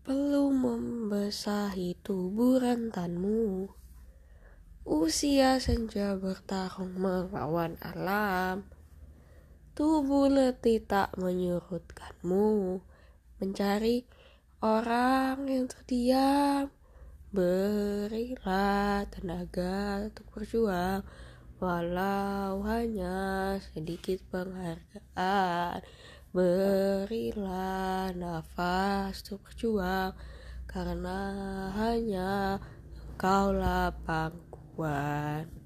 belum membasahi tubuh rentanmu. Usia senja bertarung melawan alam. Tubuh letih tak menyurutkanmu. Mencari orang yang terdiam. Berilah tenaga untuk berjuang. Walau hanya sedikit penghargaan. Berilah nafas untuk berjuang Karena hanya engkaulah pangkuan